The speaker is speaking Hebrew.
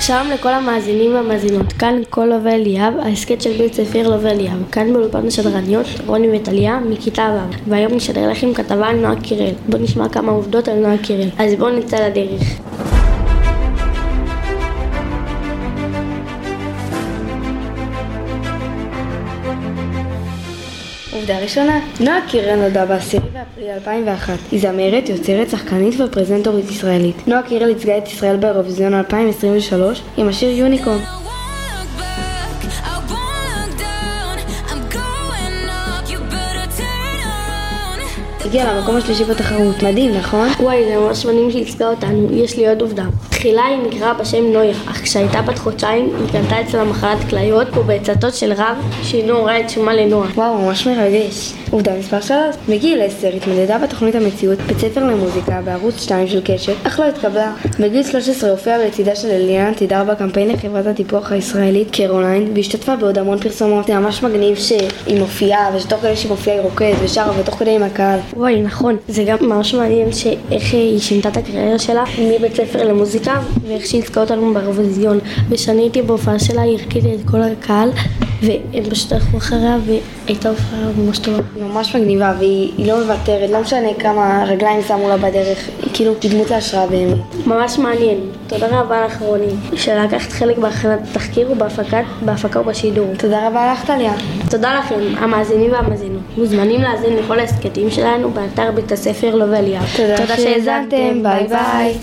שלום לכל המאזינים והמאזינות, כאן כל לובה אליאב, ההסכת של בית ספר לובה אליאב, כאן באולפן השדרניות, רוני וטליה, מכיתה ו', והיום נשדר לכם כתבה על נועה קירל. בואו נשמע כמה עובדות על נועה קירל, אז בואו נצא לדרך. עובדה ראשונה, נועה קירל נולדה ב-10 באפריל 2001. היא זמרת, יוצרת, שחקנית ופרזנטורית ישראלית. נועה קירל ייצגה את ישראל באירוויזיון 2023 עם השיר יוניקורן. הגיעה למקום השלישי בתחרות. מדהים, נכון? וואי, זה ממש מדהים שייצגה אותנו. יש לי עוד עובדה. תחילה היא נקראה בשם נויה, אך כשהייתה בת חודשיים היא קנתה אצלה מחלת כליות, ובעצתו של רב שינו הורה את שמה לנועה. וואו, ממש מרגש. עובדה מספר 3 בגיל 10 התמודדה בתוכנית המציאות בית ספר למוזיקה בערוץ 2 של קשת, אך לא התקבלה. בגיל 13 הופיעה לצידה של אליאנה תידר בקמפיין לחברת הטיפוח הישראלית קרוליין, והשתתפה בעוד המון פרסומות. זה ממש מגניב שהיא מופיעה, ושתוך כדי שהיא מופיעה היא רוקדת ושרה, ותוך כדי עם הקהל. וואי, נכון. זה גם ממש מעניין שאיך היא שינתה את הקריירה שלה מבית ספר למוזיקה, ואיך שהיא ייצגה אותנו באירוויזיון. ושאני הייתי בהופעה שלה, היא הרקידה את כל הקהל, והם פשוט הלכו אחריה, והייתה הופעה ממש טובה. ממש מגניבה, והיא היא לא מוותרת, לא משנה כמה רגליים שמו לה בדרך, היא כאילו דמות להשראה באמת. ממש מעניין. תודה רבה לך רוני, שלקחת חלק בהכנת התחקיר ובהפקת, בהפקה ובשידור. תודה רבה לך טליה. תודה לכם, המאזינים והמאזינות. מוזמנים להאזין לכל ההסכתים שלנו באתר בית הספר לובה אליאב. תודה שהאזנתם, ביי ביי.